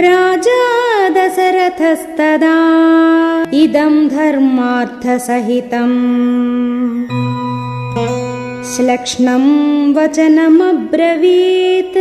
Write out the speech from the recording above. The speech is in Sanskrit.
राजा दशरथस्तदा इदम् धर्मार्थसहितम्। श्लक्ष्णम् वचनमब्रवीत्।